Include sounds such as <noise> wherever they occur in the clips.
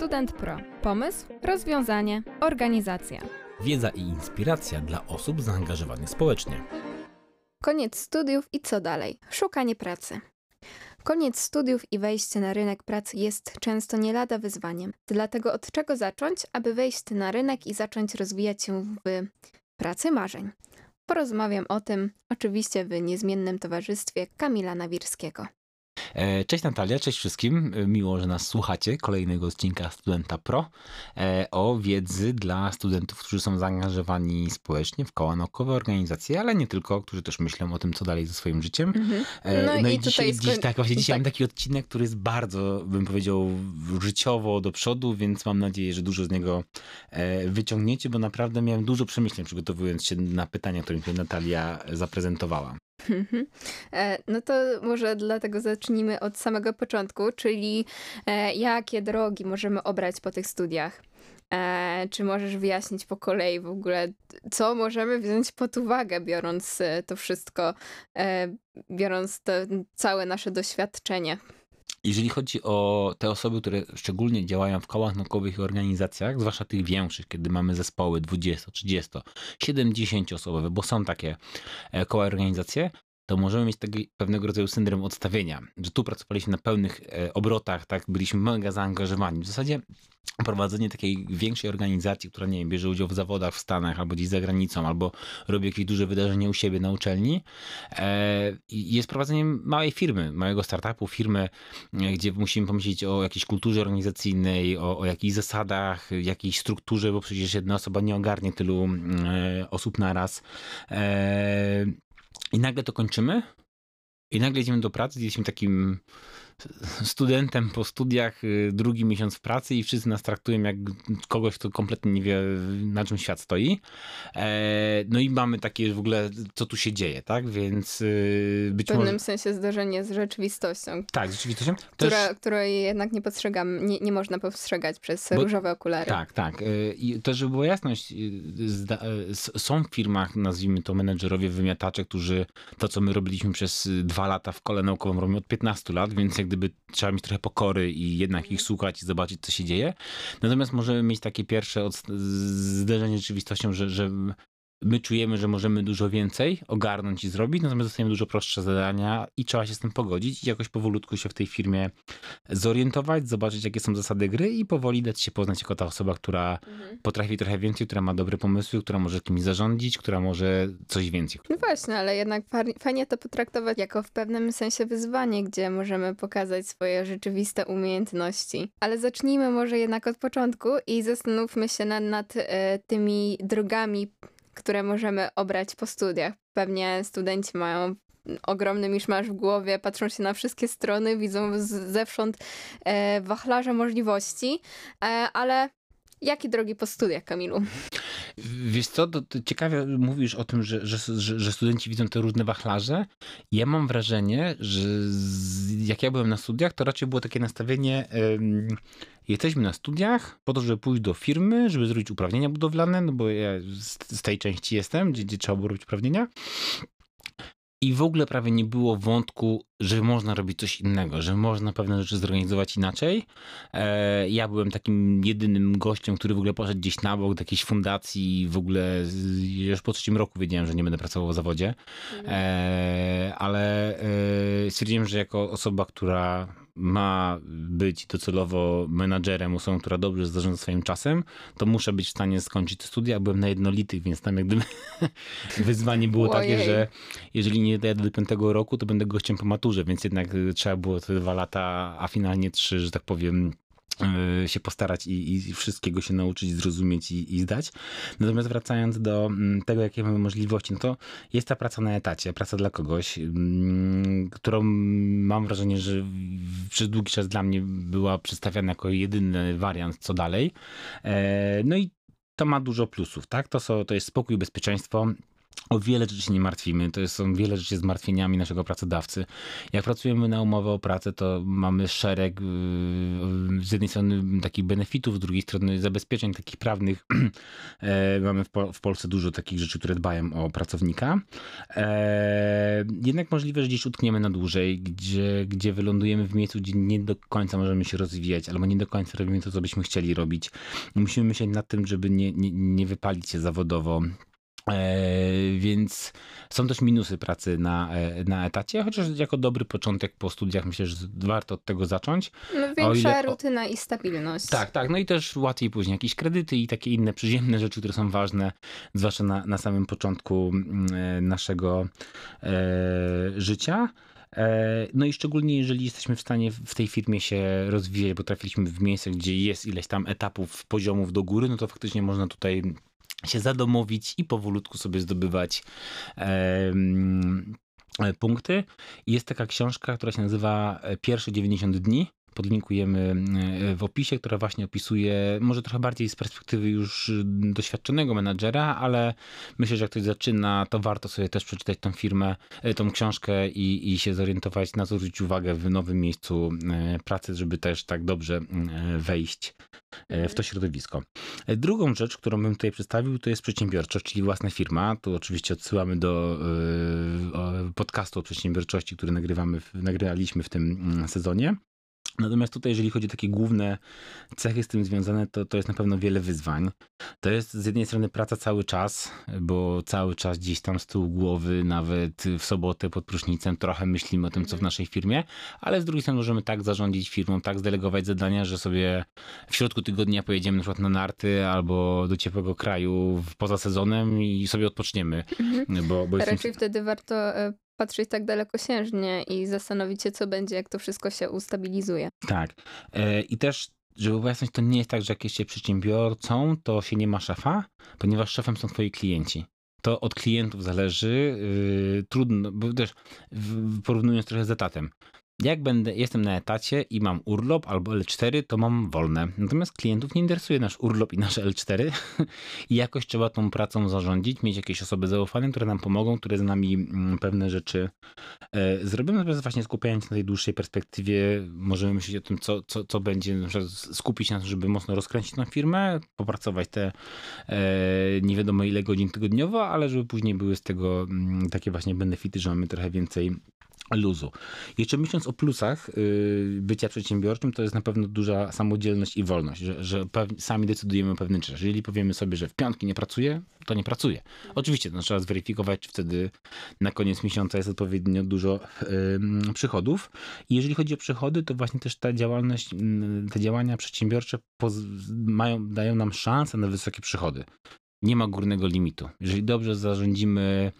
Student Pro. Pomysł, rozwiązanie, organizacja. Wiedza i inspiracja dla osób zaangażowanych społecznie. Koniec studiów i co dalej? Szukanie pracy. Koniec studiów i wejście na rynek pracy jest często nie lada wyzwaniem. Dlatego od czego zacząć, aby wejść na rynek i zacząć rozwijać się w pracy marzeń? Porozmawiam o tym oczywiście w niezmiennym towarzystwie Kamila Nawirskiego. E, cześć Natalia, cześć wszystkim. E, miło, że nas słuchacie. Kolejnego odcinka Studenta Pro e, o wiedzy dla studentów, którzy są zaangażowani społecznie w koła naukowe, organizacje, ale nie tylko, którzy też myślą o tym, co dalej ze swoim życiem. Mhm. No, no, i, i dzisiaj, dziś, tak, właśnie dzisiaj tak. mam taki odcinek, który jest bardzo, bym powiedział, życiowo do przodu, więc mam nadzieję, że dużo z niego wyciągniecie, bo naprawdę miałem dużo przemyśleń przygotowując się na pytania, które mi Natalia zaprezentowała. Mhm. E, no to może dlatego zacznijmy od samego początku, czyli e, jakie drogi możemy obrać po tych studiach. E, czy możesz wyjaśnić po kolei w ogóle, co możemy wziąć pod uwagę, biorąc to wszystko, biorąc to całe nasze doświadczenie? Jeżeli chodzi o te osoby, które szczególnie działają w kołach naukowych i organizacjach, zwłaszcza tych większych, kiedy mamy zespoły 20, 30, 70 osobowe, bo są takie e, koła organizacje, to możemy mieć taki pewnego rodzaju syndrom odstawienia, że tu pracowaliśmy na pełnych e, obrotach, tak, byliśmy mega zaangażowani. W zasadzie prowadzenie takiej większej organizacji, która, nie wiem, bierze udział w zawodach w Stanach albo gdzieś za granicą, albo robi jakieś duże wydarzenie u siebie na uczelni, e, jest prowadzeniem małej firmy, małego startupu, firmy, e, gdzie musimy pomyśleć o jakiejś kulturze organizacyjnej, o, o jakichś zasadach, jakiejś strukturze, bo przecież jedna osoba nie ogarnie tylu osób naraz. I nagle to kończymy i nagle idziemy do pracy, jesteśmy takim studentem po studiach, y, drugi miesiąc w pracy i wszyscy nas traktują jak kogoś, kto kompletnie nie wie, na czym świat stoi. E, no i mamy takie w ogóle, co tu się dzieje, tak? Więc y, być może... W pewnym może... sensie zdarzenie z rzeczywistością. Tak, z rzeczywistością. Która, Też... Której jednak nie postrzegam, nie, nie można postrzegać przez Bo... różowe okulary. Tak, tak. Y, I to, żeby była jasność, są w firmach, nazwijmy to menedżerowie, wymiatacze, którzy to, co my robiliśmy przez dwa lata w kole naukowym, robią od 15 lat, więc jak gdyby trzeba mieć trochę pokory i jednak ich słuchać i zobaczyć, co się dzieje. Natomiast możemy mieć takie pierwsze zderzenie z rzeczywistością, że, że my czujemy, że możemy dużo więcej ogarnąć i zrobić, natomiast dostajemy dużo prostsze zadania i trzeba się z tym pogodzić i jakoś powolutku się w tej firmie zorientować, zobaczyć, jakie są zasady gry i powoli dać się poznać jako ta osoba, która mhm. potrafi trochę więcej, która ma dobre pomysły, która może kimś zarządzić, która może coś więcej. No właśnie, ale jednak fajnie to potraktować jako w pewnym sensie wyzwanie, gdzie możemy pokazać swoje rzeczywiste umiejętności. Ale zacznijmy może jednak od początku i zastanówmy się nad, nad e, tymi drogami które możemy obrać po studiach. Pewnie studenci mają ogromny miszmasz w głowie, patrzą się na wszystkie strony, widzą zewsząd e, wachlarze możliwości, e, ale jakie drogi po studiach, Kamilu? Wiesz co, to, to ciekawie mówisz o tym, że, że, że, że, studenci widzą te różne wachlarze. Ja mam wrażenie, że z, jak ja byłem na studiach, to raczej było takie nastawienie, ym, jesteśmy na studiach po to, żeby pójść do firmy, żeby zrobić uprawnienia budowlane, no bo ja z, tej części jestem, gdzie, gdzie trzeba było robić uprawnienia. I w ogóle prawie nie było wątku, że można robić coś innego, że można pewne rzeczy zorganizować inaczej. E, ja byłem takim jedynym gościem, który w ogóle poszedł gdzieś na bok do jakiejś fundacji. W ogóle już po trzecim roku wiedziałem, że nie będę pracował w zawodzie. Mhm. E, ale e, stwierdziłem, że jako osoba, która ma być docelowo menadżerem, osobą, która dobrze zarządza swoim czasem, to muszę być w stanie skończyć studia. Byłem na jednolitych, więc tam jak gdyby <laughs> wyzwanie było Ojej. takie, że jeżeli nie dojadę do piątego roku, to będę gościem po maturze, więc jednak trzeba było te dwa lata, a finalnie trzy, że tak powiem, E, się postarać i, i, wszystkiego się nauczyć, zrozumieć i, i, zdać. Natomiast wracając do mm, tego, jakie mamy możliwości, no to jest ta praca na etacie, praca dla kogoś, mm, którą mam wrażenie, że przez długi czas dla mnie była przedstawiana jako jedyny wariant, co dalej. E, no i to ma dużo plusów, tak? To, są, to jest spokój, bezpieczeństwo, o wiele rzeczy się nie martwimy. To są wiele rzeczy zmartwieniami naszego pracodawcy. Jak pracujemy na umowę o pracę, to mamy szereg y, z jednej strony takich benefitów, z drugiej strony zabezpieczeń takich prawnych. <clears throat> E, mamy w, Polsce dużo takich rzeczy, które dbają o pracownika. E, jednak możliwe, że gdzieś utkniemy na dłużej, gdzie, gdzie wylądujemy w miejscu, gdzie nie do końca możemy się rozwijać, albo nie do końca robimy to, co byśmy chcieli robić. Musimy myśleć nad tym, żeby nie, nie, nie wypalić się zawodowo więc są też minusy pracy na, e, na etacie, chociaż jako dobry początek po studiach myślę, że warto od tego zacząć. No, większa ile... rutyna i stabilność. Tak, tak. No i też łatwiej później jakieś kredyty i takie inne przyziemne rzeczy, które są ważne, zwłaszcza na, na samym początku mm, e, naszego e, życia. No i szczególnie jeżeli jesteśmy w stanie w tej firmie się rozwijać, bo trafiliśmy w miejsce, gdzie jest ileś tam etapów, poziomów do góry, no to faktycznie można tutaj się zadomowić i powolutku sobie zdobywać e, punkty. Jest taka książka, która się nazywa Pierwsze 90 dni podlinkujemy e, w opisie, która właśnie opisuje, może trochę bardziej z perspektywy już doświadczonego menadżera, ale myślę, że jak ktoś zaczyna, to warto sobie też przeczytać tą firmę, e, tą książkę i, i się zorientować, na zwrócić uwagę w nowym miejscu e, pracy, żeby też tak dobrze wejść w to środowisko. Drugą rzecz, którą bym tutaj przedstawił, to jest przedsiębiorczość, czyli własna firma. Tu oczywiście odsyłamy do podcastu o przedsiębiorczości, który nagrywamy, nagrywaliśmy w tym sezonie. Natomiast tutaj, jeżeli chodzi o takie główne cechy z tym związane, to, to jest na pewno wiele wyzwań. To jest z jednej strony praca cały czas, bo cały czas gdzieś tam z tyłu głowy, nawet w sobotę pod prusznicem trochę myślimy o tym, co w mhm. naszej firmie, ale z drugiej strony możemy tak zarządzić firmą, tak zdelegować zadania, że sobie w środku tygodnia pojedziemy na przykład na narty albo do ciepłego kraju poza sezonem i sobie odpoczniemy. Mhm. Bo, bo Raczej jestem... wtedy warto e, patrzeć tak dalekosiężnie i zastanowić się, co będzie, jak to wszystko się ustabilizuje. Tak. E, I też żeby wyjaśnić, to nie jest tak, że jak jesteście przedsiębiorcą, to się nie ma szefa, ponieważ szefem są twoi klienci. To od klientów zależy. Yy, trudno, bo też porównując trochę z etatem jak będę, jestem na etacie i mam urlop albo L4, to mam wolne. Natomiast klientów nie interesuje nasz urlop i nasze L4 i jakoś trzeba tą pracą zarządzić, mieć jakieś osoby zaufane, które nam pomogą, które z nami mm, pewne rzeczy e, zrobią. Natomiast właśnie skupiając się na tej dłuższej perspektywie, możemy myśleć o tym, co, co, co będzie, na przykład skupić się na tym, żeby mocno rozkręcić tą firmę, popracować te e, nie wiadomo ile godzin tygodniowo, ale żeby później były z tego m, mm, takie właśnie benefity, że mamy trochę więcej luzu. Jeszcze myśląc o plusach yy, bycia przedsiębiorczym, to jest na pewno duża samodzielność i wolność, że, że sami decydujemy o pewnych rzeczach. Jeżeli powiemy sobie, że w piątki nie pracuję, to nie pracuję. Oczywiście trzeba zweryfikować, czy wtedy na koniec miesiąca jest odpowiednio dużo yy, przychodów. I jeżeli chodzi o przychody, to właśnie też ta działalność, yy, te działania przedsiębiorcze mają, dają nam szansę na wysokie przychody nie ma górnego limitu. Jeżeli dobrze zarządzimy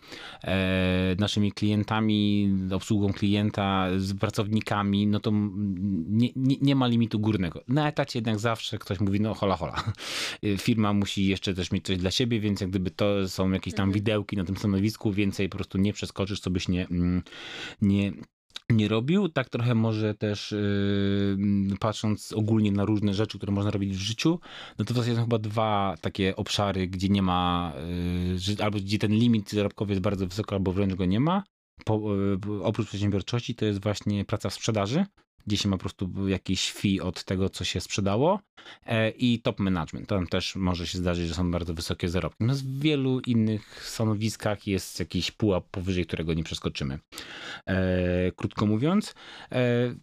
e, naszymi klientami, obsługą klienta, z pracownikami, no to nie, nie, nie, ma limitu górnego. Na etacie jednak zawsze ktoś mówi, no hola hola. <laughs> Firma musi jeszcze też mieć coś dla siebie, więc jak gdyby to są jakieś tam mhm. widełki na tym stanowisku, więcej po prostu nie przeskoczysz, co byś nie, mm, nie nie robił. Tak trochę może też yy, patrząc ogólnie na różne rzeczy, które można robić w życiu, no to to są chyba dwa takie obszary, gdzie nie ma, yy, albo gdzie ten limit zarobkowy jest bardzo wysoko, albo wręcz go nie ma. Po, yy, oprócz przedsiębiorczości to jest właśnie praca w sprzedaży, gdzie się ma po prostu jakiś fee od tego, co się sprzedało e, i top management. Tam też może się zdarzyć, że są bardzo wysokie zarobki. No w wielu innych stanowiskach jest jakiś pułap powyżej, którego nie przeskoczymy. E, krótko mówiąc, e,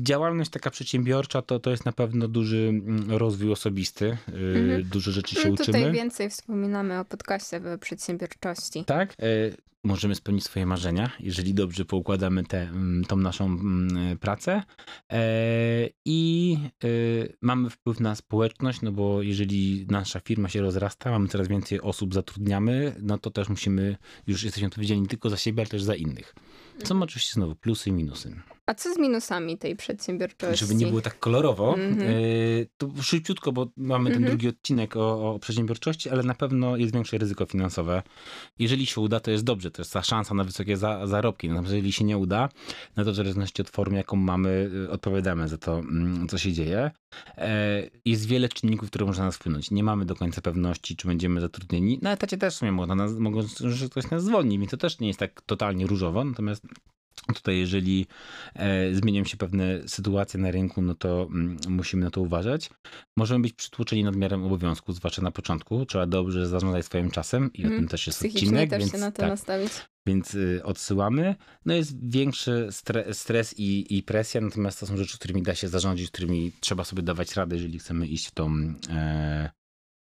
działalność taka przedsiębiorcza to, to jest na pewno duży mm, rozwój osobisty. Mhm. Dużo rzeczy się no, uczymy. Tutaj więcej wspominamy o podcaście przedsiębiorczości. Tak możemy spełnić swoje marzenia, jeżeli dobrze poukładamy tę mm, tą naszą mm, pracę. E, I e, mamy wpływ na społeczność, no bo jeżeli nasza firma się rozrasta, mamy coraz więcej osób zatrudniamy, no to też musimy, już jesteśmy odpowiedzialni nie tylko za siebie, ale też za innych. Co ma oczywiście znowu plusy i minusy. A co z minusami tej przedsiębiorczości? Żeby nie było tak kolorowo, Mhm. yy, to szybciutko, bo mamy ten Mhm. drugi odcinek o, o przedsiębiorczości, ale na pewno jest większe ryzyko finansowe. Jeżeli się uda, to jest dobrze, to jest ta szansa na wysokie za, zarobki. Natomiast jeżeli się nie uda, no to w zależności od formy, jaką mamy, yy, odpowiadamy za to, mm, co się dzieje. E, Jest wiele czynników, które można nas wpłynąć. Nie mamy do końca pewności, czy będziemy zatrudnieni. Na etacie też w sumie mogą nas, mogą, że ktoś nas zwolni, więc to też nie jest tak totalnie różowo. Natomiast tutaj, jeżeli e, zmienią się pewne sytuacje na rynku, no to mm, musimy na to uważać. Możemy być przytłoczeni nadmiarem obowiązku, zwłaszcza na początku. Trzeba dobrze zarządzać swoim czasem i o Mhm. tym też jest Psychicznie odcinek. też więc, się na to tak, nastawić. więc y, odsyłamy. No jest większy stre, stres i, i presja, natomiast to są rzeczy, którymi da się zarządzić, którymi trzeba sobie dawać radę, jeżeli chcemy iść w tą e,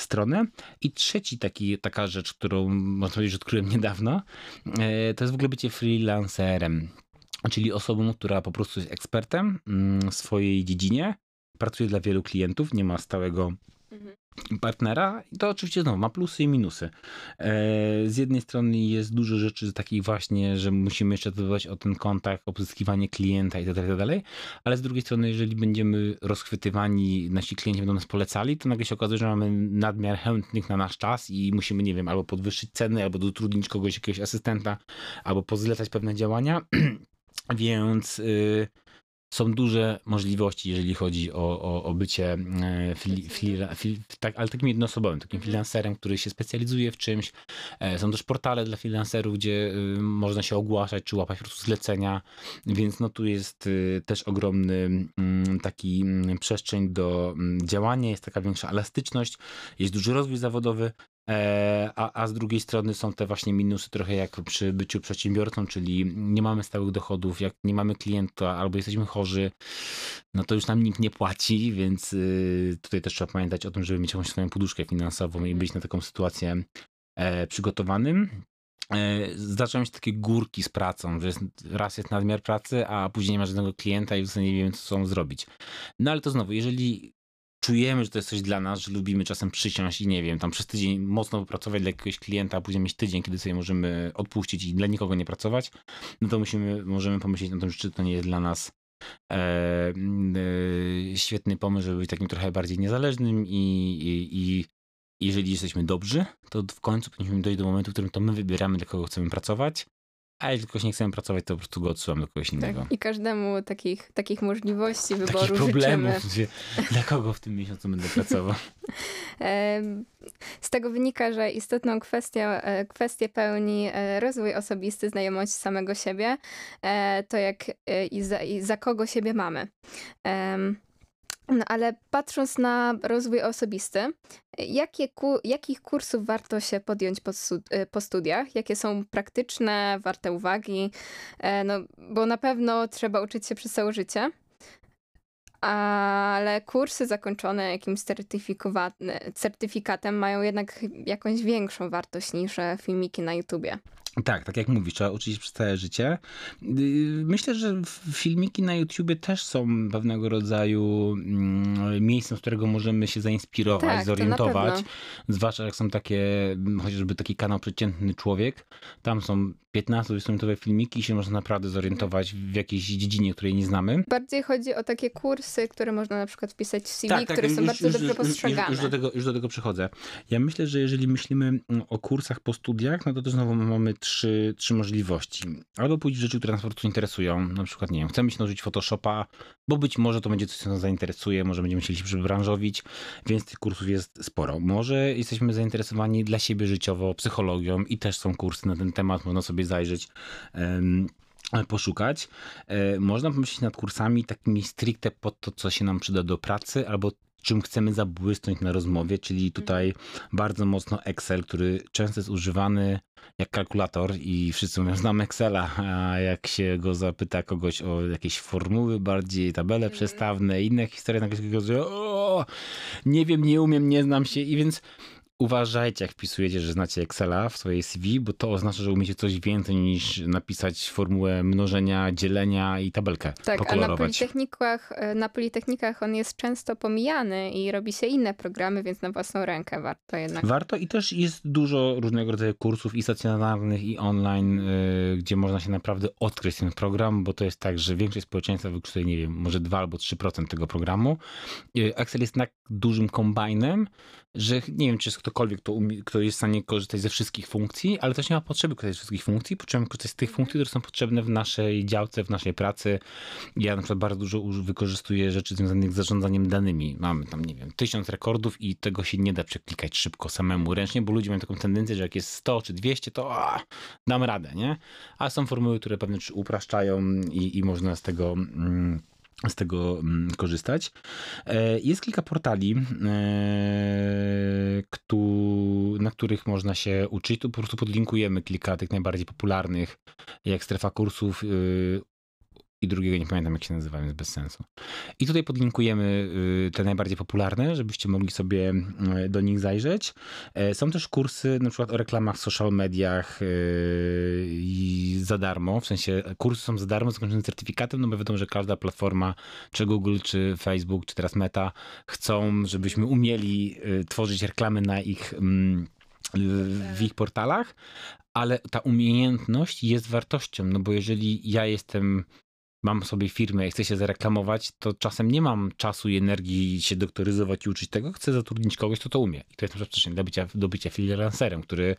stronę. I trzeci taki, taka rzecz, którą można powiedzieć, odkryłem <laughs> niedawno, e, to jest w ogóle bycie freelancerem. Czyli osobą, która po prostu jest ekspertem mm, w swojej dziedzinie, pracuje dla wielu klientów, nie ma stałego Mhm. Partnera i to oczywiście znowu ma plusy i minusy. E, Z jednej strony jest dużo rzeczy takich właśnie, że musimy jeszcze dbać o ten kontakt, pozyskiwanie klienta i tak dalej, tak ale z drugiej strony, jeżeli będziemy rozchwytywani, nasi klienci będą nas polecali, to nagle się okazuje, że mamy nadmiar chętnych na nasz czas i musimy, nie wiem, albo podwyższyć ceny, albo dotrudnić kogoś, jakiegoś asystenta, albo pozlecać pewne działania, <clears throat> więc... y, są duże możliwości, jeżeli chodzi o, o, o bycie e, tak, ale takim jednoosobowym, takim freelancerem, który się specjalizuje w czymś. E, Są też portale dla freelancerów, gdzie y, można się ogłaszać, czy łapać po prostu zlecenia, więc no tu jest y, też ogromny mm, taki mm, przestrzeń do mm, działania, jest taka większa elastyczność, jest duży rozwój zawodowy, A, a z drugiej strony są te właśnie minusy trochę jak przy byciu przedsiębiorcą, czyli nie mamy stałych dochodów, jak nie mamy klienta albo jesteśmy chorzy, no to już nam nikt nie płaci, więc y, tutaj też trzeba pamiętać o tym, żeby mieć jakąś swoją poduszkę finansową i być na taką sytuację e, przygotowanym. E, Zaczęły się takie górki z pracą, że jest, raz jest nadmiar pracy, a później nie ma żadnego klienta i w zasadzie nie wiemy, co są zrobić. No ale to znowu, jeżeli czujemy, że to jest coś dla nas, że lubimy czasem przysiąść i nie wiem, tam przez tydzień mocno popracować dla jakiegoś klienta, a później mieć tydzień, kiedy sobie możemy odpuścić i dla nikogo nie pracować, no to musimy, możemy pomyśleć o tym, czy to nie jest dla nas e, e, świetny pomysł, żeby być takim trochę bardziej niezależnym i, i, i jeżeli jesteśmy dobrzy, to w końcu powinniśmy dojść do momentu, w którym to my wybieramy, dla kogo chcemy pracować, a jeżeli kogoś nie chcemy pracować, to po prostu go odsyłam do kogoś innego. Tak. I każdemu takich, takich możliwości Takich wyboru problemów, życzymy. dla kogo w tym miesiącu będę pracował. <laughs> <laughs> Z tego wynika, że istotną kwestią, e, kwestię pełni e, rozwój osobisty, znajomość samego siebie, e, to jak i za, i za kogo siebie mamy. No, ale patrząc na rozwój osobisty, jakie ku, jakich kursów warto się podjąć po, e, po studiach? Jakie są praktyczne, warte uwagi? E, No, bo na pewno trzeba uczyć się przez całe życie. Ale kursy zakończone jakimś certyfikatem mają jednak jakąś większą wartość niż e, filmiki na YouTubie. Tak, tak jak mówisz, trzeba uczyć się przez całe życie. Yy, Myślę, że filmiki na YouTubie też są pewnego rodzaju mm, miejscem, z którego możemy się zainspirować, Tak, zorientować. Zwłaszcza jak są takie, mm, chociażby taki kanał Przeciętny Człowiek. Tam są 15-20-minutowe filmiki i się można naprawdę zorientować w jakiejś dziedzinie, której nie znamy. Bardziej chodzi o takie kursy, które można na przykład wpisać w CV, które są Tak, już- bardzo już- dobrze już- już- postrzegane. Już do, tego, już do tego przychodzę. Ja myślę, że jeżeli myślimy mm, o kursach po studiach, no to też znowu mamy trzy, trzy możliwości. Albo pójść w rzeczy, które nas po prostu interesują. Na przykład, nie wiem, chcemy się nauczyć Photoshopa, bo być może to będzie coś, co nas zainteresuje, może będziemy chcieli się przebranżowić, więc tych kursów jest sporo. Może jesteśmy zainteresowani dla siebie życiowo psychologią i też są kursy na ten temat, można sobie zajrzeć. em, poszukać. E, Można pomyśleć nad kursami takimi stricte po to, co się nam przyda do pracy, albo czym chcemy zabłysnąć na rozmowie, czyli tutaj bardzo mocno Excel, który często jest używany jak kalkulator i wszyscy mówią, znam Excela, a jak się go zapyta kogoś o jakieś formuły bardziej, tabele przestawne, inne historie, nagle się o, nie wiem, nie umiem, nie znam się i więc uważajcie, jak wpisujecie, że znacie Excela w swojej CV, bo to oznacza, że umiecie coś więcej niż napisać formułę mnożenia, dzielenia i tabelkę. Tak, a na politechnikach, e, na politechnikach on jest często pomijany i robi się inne programy, więc na własną rękę warto jednak. Warto i też jest dużo różnego rodzaju kursów i stacjonarnych i online, yy, gdzie można się naprawdę odkryć ten program, bo to jest tak, że większość społeczeństwa wykorzystuje, nie wiem, może 2 albo 3% tego programu. Yy, Excel jest tak dużym kombajnem, że nie wiem, czy jest ktokolwiek, kto, umie, kto jest w stanie korzystać ze wszystkich funkcji, ale też nie ma potrzeby korzystać ze wszystkich funkcji. Potrzebujemy korzystać z tych funkcji, które są potrzebne w naszej działce, w naszej pracy. Ja na przykład bardzo dużo wykorzystuję rzeczy związanych z zarządzaniem danymi. Mamy tam, nie wiem, tysiąc rekordów i tego się nie da przeklikać szybko samemu ręcznie, bo ludzie mają taką tendencję, że jak jest 100 czy 200, to dam radę, nie? A są formuły, które pewnie upraszczają i, i można z tego... Mm, z tego mm, korzystać. E, jest kilka portali, e, na których można się uczyć. Tu po prostu podlinkujemy kilka tych najbardziej popularnych, jak strefa kursów, y, i drugiego nie pamiętam jak się nazywa, więc bez sensu. I tutaj podlinkujemy y, te najbardziej popularne, żebyście mogli sobie y, do nich zajrzeć. E, są też kursy na przykład o reklamach w social mediach y, i za darmo, w sensie kursy są za darmo, zakończone certyfikatem, no bo wiadomo, że każda platforma, czy Google, czy Facebook, czy teraz Meta chcą, żebyśmy umieli tworzyć reklamy na ich mm, w ich portalach, ale ta umiejętność jest wartością, no bo jeżeli ja jestem mam sobie firmę i chcę się zareklamować, to czasem nie mam czasu i energii się doktoryzować i uczyć tego. Chcę zatrudnić kogoś, kto to umie. I to jest na przykład do bycia, do bycia freelancerem, który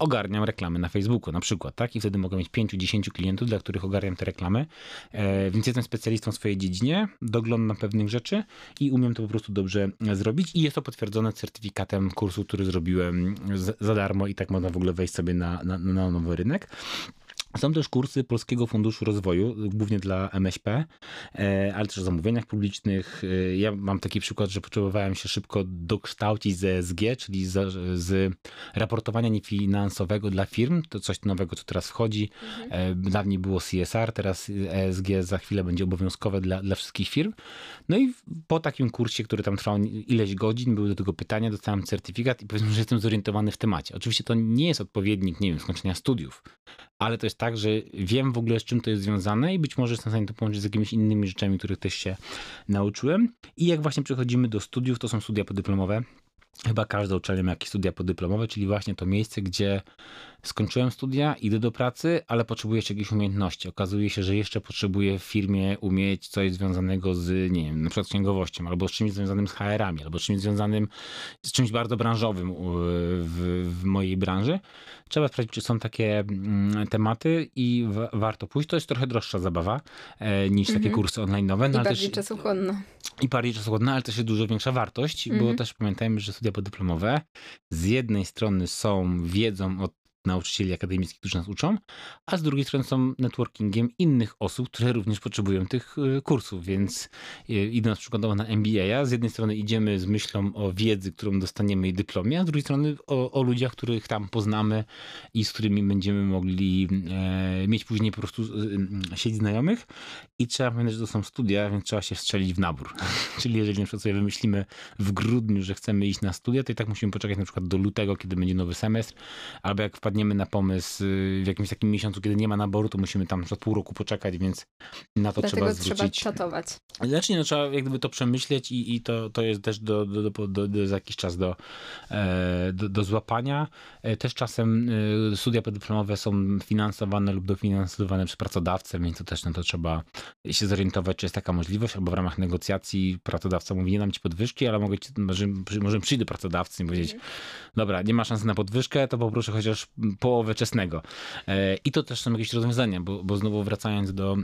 ogarniam reklamy na Facebooku na przykład, tak? I wtedy mogę mieć 5-10 klientów, dla których ogarniam te reklamy. E, więc jestem specjalistą w swojej dziedzinie, doglądam pewnych rzeczy i umiem to po prostu dobrze zrobić. I jest to potwierdzone certyfikatem kursu, który zrobiłem za darmo i tak można w ogóle wejść sobie na, na, na nowy rynek. Są też kursy Polskiego Funduszu Rozwoju, głównie dla MŚP, e, ale też o zamówieniach publicznych. E, ja mam taki przykład, że potrzebowałem się szybko dokształcić z ESG, czyli z, z raportowania niefinansowego dla firm. To coś nowego, co teraz wchodzi. Mhm. E, dawniej było CSR, teraz ESG za chwilę będzie obowiązkowe dla, dla wszystkich firm. No i po takim kursie, który tam trwał ileś godzin, były do tego pytania, dostałem certyfikat i powiedzmy, że jestem zorientowany w temacie. Oczywiście to nie jest odpowiednik, nie wiem, skończenia studiów, ale to jest tak, że wiem w ogóle z czym to jest związane i być może jestem w stanie to połączyć z jakimiś innymi rzeczami, których też się nauczyłem. I jak właśnie przechodzimy do studiów, to są studia podyplomowe. Chyba każda uczelnia ma jakieś studia podyplomowe, czyli właśnie to miejsce, gdzie skończyłem studia, idę do pracy, ale potrzebuję jeszcze jakiejś umiejętności. Okazuje się, że jeszcze potrzebuję w firmie umieć coś związanego z, nie wiem, na przykład księgowością, albo z czymś związanym z HR-ami, albo z czymś związanym z czymś bardzo branżowym w, w mojej branży. Trzeba sprawdzić, czy są takie mm, tematy i warto pójść. To jest trochę droższa zabawa e, niż takie mhm. kursy online. No, I bardziej też, czasochłonne. I bardziej czasochłonne, ale też jest dużo większa wartość, bo mhm. też pamiętajmy, że studia podyplomowe z jednej strony są wiedzą o nauczycieli akademickich, którzy nas uczą, a z drugiej strony są networkingiem innych osób, które również potrzebują tych y, kursów, więc y, idąc przykładowo na MBA, z jednej strony idziemy z myślą o wiedzy, którą dostaniemy i dyplomie, a z drugiej strony o, o ludziach, których tam poznamy i z którymi będziemy mogli e, mieć później po prostu e, sieć znajomych i trzeba pamiętać, że to są studia, więc trzeba się wstrzelić w nabór. <laughs> Czyli jeżeli na przykład sobie wymyślimy w grudniu, że chcemy iść na studia, to i tak musimy poczekać na przykład do lutego, kiedy będzie nowy semestr, albo jak wpadniemy wpadniemy na pomysł y, w jakimś takim miesiącu, kiedy nie ma naboru, to musimy tam przed pół roku poczekać, więc na to Dlatego trzeba zwrócić. trzeba czatować. Znaczy, no, trzeba jakby to przemyśleć i, i to, to jest też do, do, do, do, do za jakiś czas do, e, do, do złapania. E, też czasem e, studia podyplomowe są finansowane lub dofinansowane przez pracodawcę, więc to też na to trzeba się zorientować, czy jest taka możliwość, albo w ramach negocjacji pracodawca mówi, nie dam ci podwyżki, ale mogę ci, może, może przyjść do pracodawcy i powiedzieć, mhm. dobra, nie ma szansy na podwyżkę, to poproszę chociaż połowę czesnego. E, I to też są jakieś rozwiązania, bo, bo znowu wracając do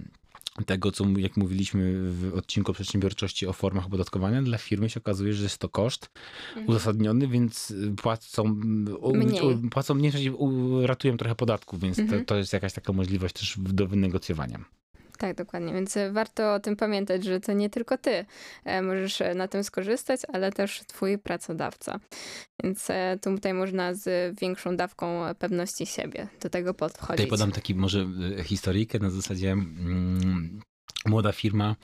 tego, co jak mówiliśmy w odcinku o przedsiębiorczości o formach opodatkowania, dla firmy się okazuje, że jest to koszt mhm. uzasadniony, więc płacą mniej, płacą mniej ratują trochę podatków, więc mhm. to, to jest jakaś taka możliwość też do wynegocjowania. Tak, dokładnie. Więc e, warto o tym pamiętać, że to nie tylko ty e, możesz e, na tym skorzystać, ale też twój pracodawca. Więc tutaj można z większą dawką pewności siebie do tego podchodzić. Tutaj podam taki może historyjkę na zasadzie mm, młoda firma,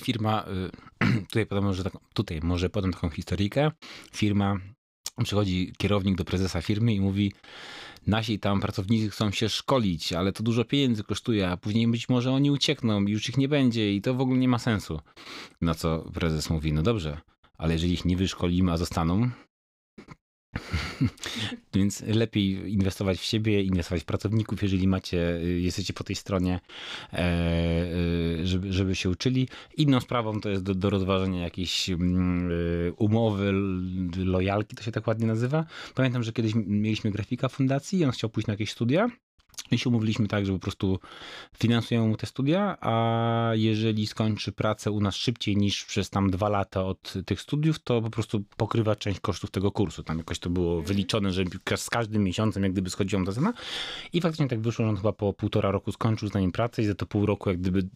firma, <clears throat> tutaj podam może taką, tutaj może podam taką historyjkę. Firma przychodzi kierownik do prezesa firmy i mówi nasi tam pracownicy chcą się szkolić, ale to dużo pieniędzy kosztuje, a później być może oni uciekną i już ich nie będzie i to w ogóle nie ma sensu. Na co prezes mówi, no dobrze, ale jeżeli ich nie wyszkolimy, a zostaną, <laughs> Więc lepiej inwestować w siebie, inwestować w pracowników, jeżeli macie, y, jesteście po tej stronie, e, e, żeby, żeby się uczyli. Inną sprawą to jest do, do rozważenia jakieś mm, y, umowy, lojalki, to się tak ładnie nazywa. Pamiętam, że kiedyś mieliśmy grafika fundacji i on chciał pójść na jakieś studia i się umówiliśmy tak, że po prostu finansujemy mu te studia, a jeżeli skończy pracę u nas szybciej niż przez tam dwa lata od tych studiów, to po prostu pokrywa część kosztów tego kursu. Tam jakoś to było mhm. wyliczone, że z każdym miesiącem jak gdyby schodziła ta cena. I faktycznie tak wyszło, że on chyba po półtora roku skończył z nami pracę i za to pół roku jak gdyby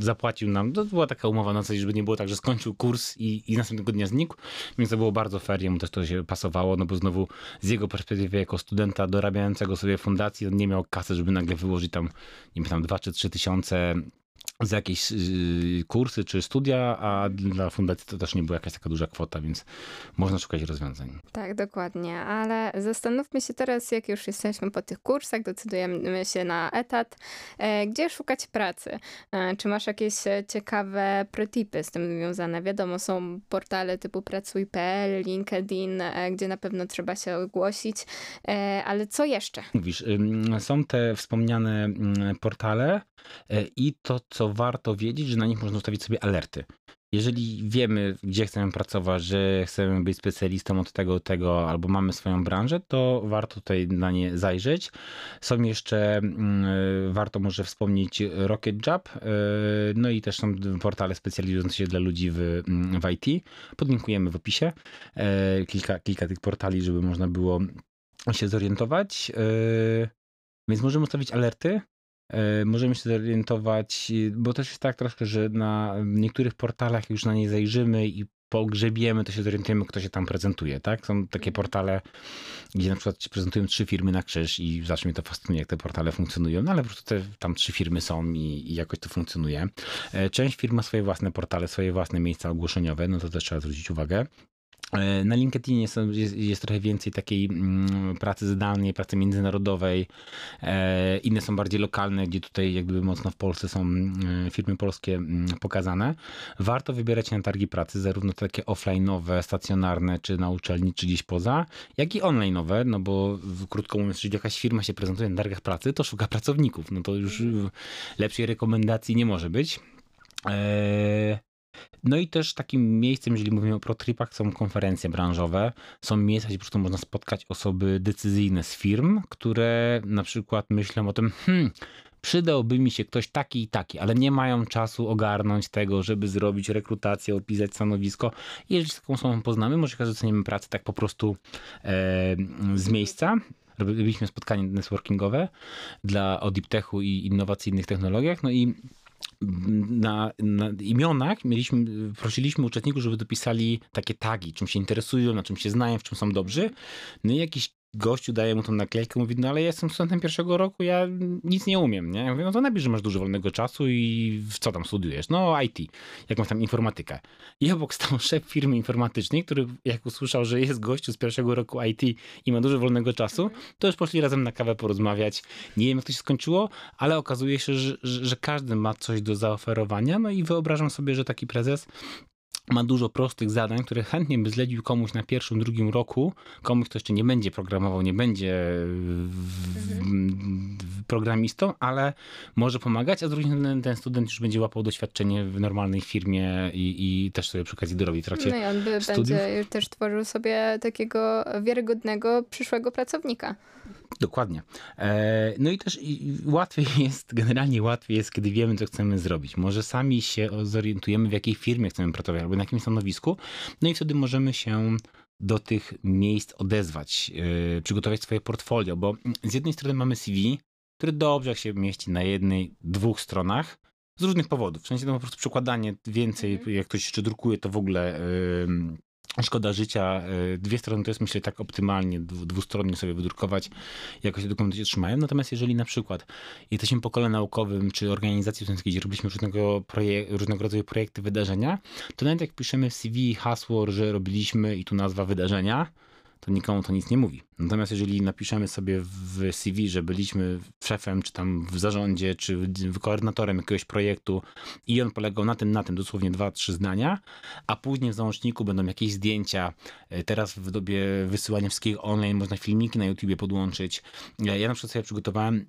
zapłacił nam, to była taka umowa na coś, żeby nie było tak, że skończył kurs i, i następnego dnia znikł, więc to było bardzo fair, jemu też to się pasowało, no bo znowu z jego perspektywy jako studenta dorabiającego sobie fundacji, on nie miał kasy, żeby nagle wyłożyć tam, nie wiem, tam 2 czy 3 tysiące za jakieś y, kursy czy studia, a dla fundacji to też nie była jakaś taka duża kwota, więc można szukać rozwiązań. Tak, dokładnie, ale zastanówmy się teraz, jak już jesteśmy po tych kursach, decydujemy się na etat, e, gdzie szukać pracy? E, czy masz jakieś ciekawe protipy z tym związane? Wiadomo, są portale typu pracuj.pl, LinkedIn, e, gdzie na pewno trzeba się ogłosić, ale co jeszcze? Mówisz, są te wspomniane portale i to, co warto wiedzieć, że na nich można ustawić sobie alerty. Jeżeli wiemy, gdzie chcemy pracować, że chcemy być specjalistą od tego, tego, albo mamy swoją branżę, to warto tutaj na nie zajrzeć. Są jeszcze, mm, warto może wspomnieć Rocket Job, y, no i też są portale specjalizujące się dla ludzi w, mm, w IT. Podlinkujemy w opisie y, kilka, kilka tych portali, żeby można było się zorientować. Y, więc możemy ustawić alerty, E, możemy się zorientować, bo też jest tak troszkę, że na niektórych portalach już na nie zajrzymy i pogrzebiemy, to się zorientujemy, kto się tam prezentuje, tak? Są takie mhm. portale, gdzie na przykład prezentują trzy firmy na krzyż i zawsze mnie to fascynuje, jak te portale funkcjonują, no ale po prostu te, tam trzy firmy są i, i, jakoś to funkcjonuje. E, część firm ma swoje własne portale, swoje własne miejsca ogłoszeniowe, no to też trzeba zwrócić uwagę. E, na LinkedInie jest, jest, jest, trochę więcej takiej mm, pracy zdalnej, pracy międzynarodowej. E, inne są bardziej lokalne, gdzie tutaj jakby mocno w Polsce są mm, firmy polskie mm, pokazane. Warto wybierać na targi pracy, zarówno takie offline'owe, stacjonarne, czy na uczelni, czy gdzieś poza, jak i online'owe, no bo krótko mówiąc, jeżeli jakaś firma się prezentuje na targach pracy, to szuka pracowników. No to już lepszej rekomendacji nie może być. Eee, no i też takim miejscem, jeżeli mówimy o ProTripach, są konferencje branżowe. Są miejsca, gdzie po prostu można spotkać osoby decyzyjne z firm, które na przykład myślą o tym, hmm, przydałby mi się ktoś taki i taki, ale nie mają czasu ogarnąć tego, żeby zrobić rekrutację, opisać stanowisko. Jeżeli z taką osobą poznamy, może że doceniemy pracę tak po prostu e, z miejsca. Robiliśmy spotkanie networkingowe dla o deep techu i innowacyjnych technologiach, no i na, na, imionach mieliśmy, prosiliśmy uczestników, żeby dopisali takie tagi, czym się interesują, na czym się znają, w czym są dobrzy. No i jakiś gościu daje mu tą naklejkę, mówi, no ale ja jestem studentem pierwszego roku, ja nic nie umiem, nie? Ja mówię, no to napisz, że masz dużo wolnego czasu i w co tam studiujesz? No IT, jakąś tam informatykę. I obok stał <laughs> szef firmy informatycznej, który jak usłyszał, że jest gościu z pierwszego roku IT i ma dużo wolnego czasu, to już poszli razem na kawę porozmawiać. Nie wiem, jak to się skończyło, ale okazuje się, że, że, że każdy ma coś do zaoferowania, no i wyobrażam sobie, że taki prezes ma dużo prostych zadań, które chętnie by zlecił komuś na pierwszym, drugim roku, komuś, kto jeszcze nie będzie programował, nie będzie programistą, ale może pomagać, a z drugiej strony ten student już będzie łapał doświadczenie w normalnej firmie i, i też sobie przy okazji dorobi w trakcie No i on by studiów. będzie też tworzył sobie takiego wiarygodnego przyszłego pracownika. Dokładnie. E, no i też łatwiej <laughs> jest, generalnie łatwiej jest, kiedy wiemy, co chcemy zrobić. Może sami się zorientujemy, w jakiej firmie chcemy pracować, albo na jakim stanowisku, no i wtedy możemy się do tych miejsc odezwać, e, przygotować swoje portfolio, bo z jednej strony mamy CV, który dobrze się mieści na jednej, dwóch stronach, z różnych powodów. W sensie to po prostu przekładanie więcej, mhm. jak ktoś jeszcze drukuje, to w ogóle szkoda życia. E, dwie strony to jest myślę tak optymalnie, dwustronnie sobie wydrukować, jakoś te dokumenty się trzymają. Natomiast jeżeli na przykład jesteśmy po kole naukowym czy organizacji studenckiej, gdzie robiliśmy różnego, różnego rodzaju projekty, wydarzenia, to nawet jak piszemy w CV hasło, że robiliśmy i tu nazwa wydarzenia, to nikomu to nic nie mówi. Natomiast jeżeli napiszemy sobie w CV, że byliśmy szefem, czy tam w zarządzie, czy koordynatorem jakiegoś projektu i on polegał na tym, na tym, dosłownie dwa, trzy zdania, a później w załączniku będą jakieś zdjęcia. E, teraz w dobie wysyłania wszystkiego online można filmiki na YouTubie podłączyć. Ja, ja na przykład sobie przygotowałem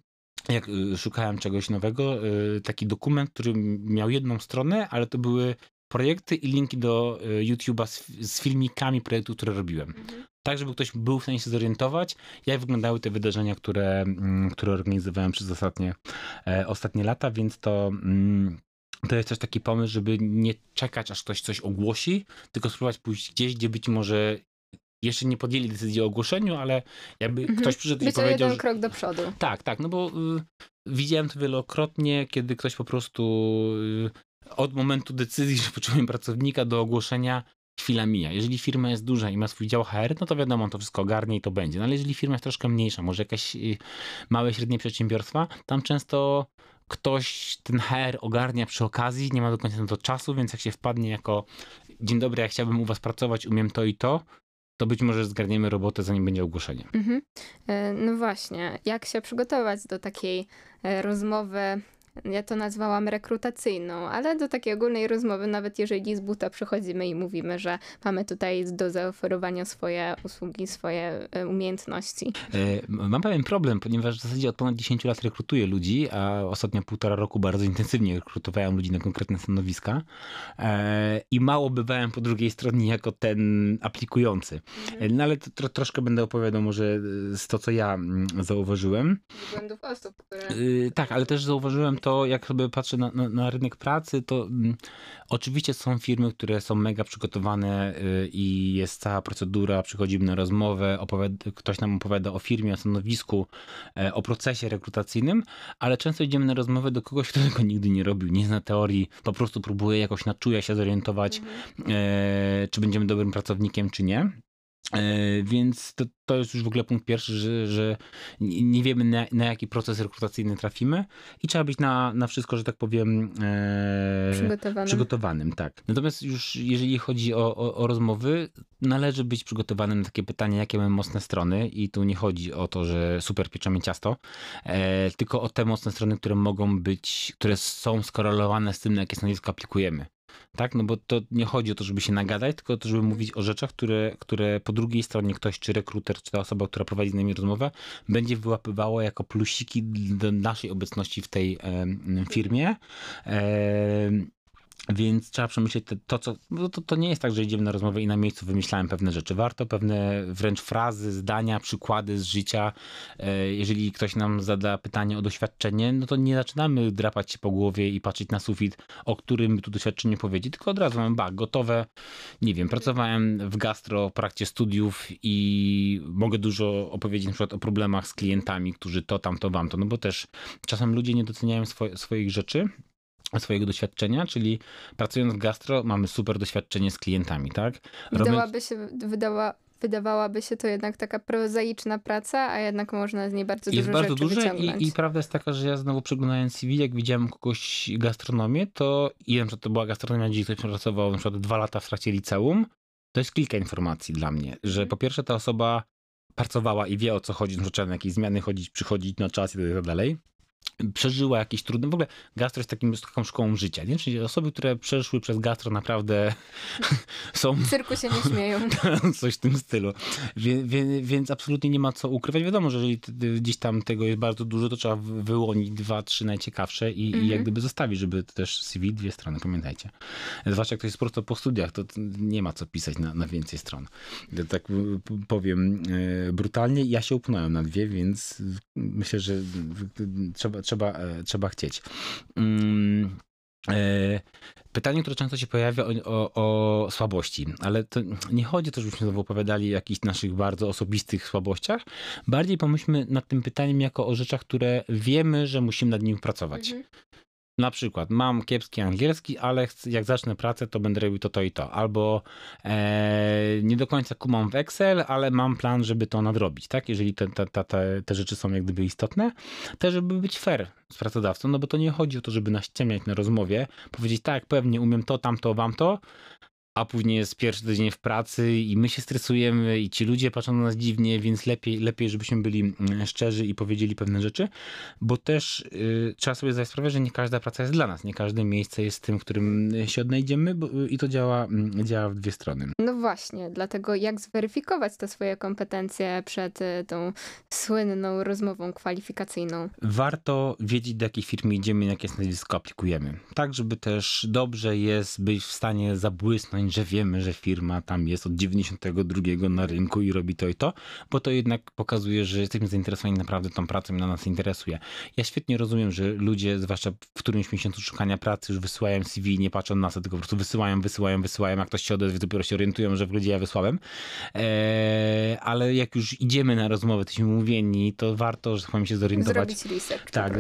jak y, szukałem czegoś nowego, taki dokument, który miał jedną stronę, ale to były projekty i linki do y, YouTube'a z, z filmikami projektu, które robiłem. Mhm. Tak, żeby ktoś był w stanie się zorientować, jak wyglądały te wydarzenia, które, mm, które organizowałem przez ostatnie, e, ostatnie lata, więc to. mm, To jest też taki pomysł, żeby nie czekać, aż ktoś coś ogłosi, tylko spróbować pójść gdzieś, gdzie być może jeszcze nie podjęli decyzji o ogłoszeniu, ale jakby Mhm. ktoś przyszedł i Być o powiedział, jeden że, krok do przodu. tak, tak, no bo y, widziałem to wielokrotnie, kiedy ktoś po prostu y, od momentu decyzji, <laughs> że potrzebujemy pracownika do ogłoszenia chwila mija. Jeżeli firma jest duża i ma swój dział HR, no to wiadomo, on to wszystko ogarnie i to będzie. No ale jeżeli firma jest troszkę mniejsza, może jakieś y, małe, średnie przedsiębiorstwa, tam często ktoś ten HR ogarnia przy okazji, nie ma do końca na to czasu, więc jak się wpadnie jako dzień dobry, ja chciałbym u was pracować, umiem to i to, to być może zgarniemy robotę, zanim będzie ogłoszenie. Mhm. E, No właśnie, jak się przygotować do takiej e, rozmowy, ja to nazwałam rekrutacyjną, ale do takiej ogólnej rozmowy, nawet jeżeli z buta przychodzimy i mówimy, że mamy tutaj do zaoferowania swoje usługi, swoje e, umiejętności. E, Mam pewien problem, ponieważ w zasadzie od ponad 10 lat rekrutuję ludzi, a ostatnio półtora roku bardzo intensywnie rekrutowałem ludzi na konkretne stanowiska E, i mało bywałem po drugiej stronie jako ten aplikujący. E, No ale tro, troszkę będę opowiadał może z to, co ja mm, zauważyłem. Błędów osób, które... Yy, tak, ale też zauważyłem to, jak sobie patrzę na, na, na rynek pracy, to mm, oczywiście są firmy, które są mega przygotowane yy, i jest cała procedura, przychodzimy na rozmowę, ktoś nam opowiada o firmie, o stanowisku, e, o procesie rekrutacyjnym, ale często idziemy na rozmowę do kogoś, kto tego nigdy nie robił, nie zna teorii, po prostu próbuje jakoś na czuje się zorientować, e, czy będziemy dobrym pracownikiem, czy nie. E, Więc to, to jest już w ogóle punkt pierwszy, że, że nie wiemy na, na jaki proces rekrutacyjny trafimy i trzeba być na, na wszystko, że tak powiem, e, Przygotowane. przygotowanym. Tak. Natomiast już jeżeli chodzi o, o, o rozmowy, należy być przygotowanym na takie pytanie, jakie mamy mocne strony i tu nie chodzi o to, że super pieczemy ciasto, e, tylko o te mocne strony, które mogą być, które są skorelowane z tym, na jakie stanowisko aplikujemy. Tak, no bo to nie chodzi o to, żeby się nagadać, tylko o to, żeby mówić o rzeczach, które, które po drugiej stronie ktoś, czy rekruter, czy ta osoba, która prowadzi z nami rozmowę, będzie wyłapywało jako plusiki do naszej obecności w tej em, firmie. Em, więc trzeba przemyśleć to, co. No to, to nie jest tak, że idziemy na rozmowę i na miejscu wymyślałem pewne rzeczy. Warto pewne wręcz frazy, zdania, przykłady z życia. E, Jeżeli ktoś nam zada pytanie o doświadczenie, no to nie zaczynamy drapać się po głowie i patrzeć na sufit, o którym tu doświadczenie powiedzieć, tylko od razu mamy, ba, gotowe. Nie wiem, pracowałem w gastro w trakcie studiów i mogę dużo opowiedzieć na przykład o problemach z klientami, którzy to, tamto, wam to, no bo też czasem ludzie nie doceniają swo- swoich rzeczy swojego doświadczenia, czyli pracując w gastro mamy super doświadczenie z klientami, tak? Wydałaby się, wydała, wydawałaby się to jednak taka prozaiczna praca, a jednak można z niej bardzo jest dużo bardzo rzeczy duże i, i prawda jest taka, że ja znowu przeglądając CV, jak widziałem kogoś gastronomię, to i wiem, że to była gastronomia, gdzie ktoś pracował na przykład dwa lata w trakcie liceum, to jest kilka informacji dla mnie, że Mhm. po pierwsze ta osoba pracowała i wie o co chodzi, że trzeba na jakieś zmiany chodzić, przychodzić na czas i tak dalej. Przeżyła jakieś trudne, w ogóle gastro jest takim, taką szkołą życia, nie? Czyli osoby, które przeszły przez gastro naprawdę <laughs> są W cyrku się nie śmieją. <laughs> coś w tym stylu. Wie, wie, więc absolutnie nie ma co ukrywać. Wiadomo, że jeżeli gdzieś tam tego jest bardzo dużo, to trzeba wy- wyłonić dwa, trzy najciekawsze i, i Mhm. jak gdyby zostawić, żeby to też CV dwie strony, pamiętajcie. Zwłaszcza jak to jest prosto po studiach, to nie ma co pisać na, na więcej stron. Tak powiem e, brutalnie, ja się upnąłem na dwie, więc myślę, że y, trzeba, trzeba, e, trzeba chcieć. Mm, e, Pytanie, które często się pojawia o, o, o słabości, ale to nie chodzi to, żebyśmy znowu opowiadali o jakichś naszych bardzo osobistych słabościach. Bardziej pomyślmy nad tym pytaniem jako o rzeczach, które wiemy, że musimy nad nim pracować. Mhm. Na przykład, mam kiepski angielski, ale jak zacznę pracę, to będę robił to, to i to. Albo e, nie do końca kumam w Excel, ale mam plan, żeby to nadrobić, tak? Jeżeli te, te, te, te, te rzeczy są jak gdyby istotne, też żeby być fair z pracodawcą, no bo to nie chodzi o to, żeby nas ciemniać na rozmowie, powiedzieć tak, pewnie umiem to, tamto, wam to, a później jest pierwszy tydzień w pracy i my się stresujemy i ci ludzie patrzą na nas dziwnie, więc lepiej, lepiej żebyśmy byli mm, szczerzy i powiedzieli pewne rzeczy, bo też y, trzeba sobie zdać sprawę, że nie każda praca jest dla nas, nie każde miejsce jest tym, w którym się odnajdziemy bo, i to działa, mm, działa w dwie strony. No właśnie, dlatego jak zweryfikować te swoje kompetencje przed y, tą słynną rozmową kwalifikacyjną? Warto wiedzieć, do jakiej firmy idziemy, jakie stanowisko aplikujemy. Tak, żeby też dobrze jest być w stanie zabłysnąć, że wiemy, że firma tam jest od 92 na rynku i robi to i to, bo to jednak pokazuje, że jesteśmy zainteresowani naprawdę tą pracą i na nas interesuje. Ja świetnie rozumiem, że ludzie, zwłaszcza w którymś miesiącu szukania pracy, już wysyłają CV, nie patrzą na to, tylko po prostu wysyłają, wysyłają, wysyłają. Jak ktoś się odezwie, dopiero się orientują, że w ludzie ja wysłałem. Eee, ale jak już idziemy na rozmowę, jesteśmy mówieni, to warto, że tak powiem, się zorientować. Zrobić research tak,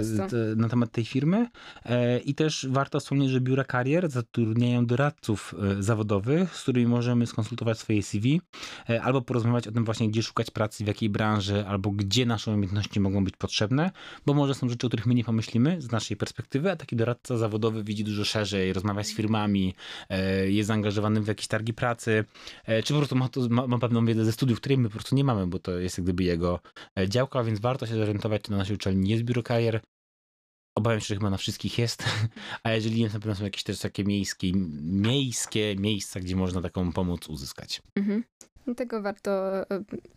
na temat tej firmy. Eee, I też warto wspomnieć, że biura karier zatrudniają doradców e, zawodowych, z którymi możemy skonsultować swoje CV e, albo porozmawiać o tym właśnie, gdzie szukać pracy, w jakiej branży, albo gdzie nasze umiejętności mogą być potrzebne, bo może są rzeczy, o których my nie pomyślimy z naszej perspektywy, a taki doradca zawodowy widzi dużo szerzej, rozmawia z firmami, e, jest zaangażowany w jakieś targi pracy, czy po prostu ma, to, ma, ma pewną wiedzę ze studiów, której my po prostu nie mamy, bo to jest jak gdyby jego działka, więc warto się zorientować, czy na naszej uczelni jest biuro karier, Obawiam się, że chyba na wszystkich jest, <laughs> a jeżeli nie, na pewno są jakieś też takie miejskie, miejskie miejsca, gdzie można taką pomoc uzyskać. Mhm. Dlatego warto e,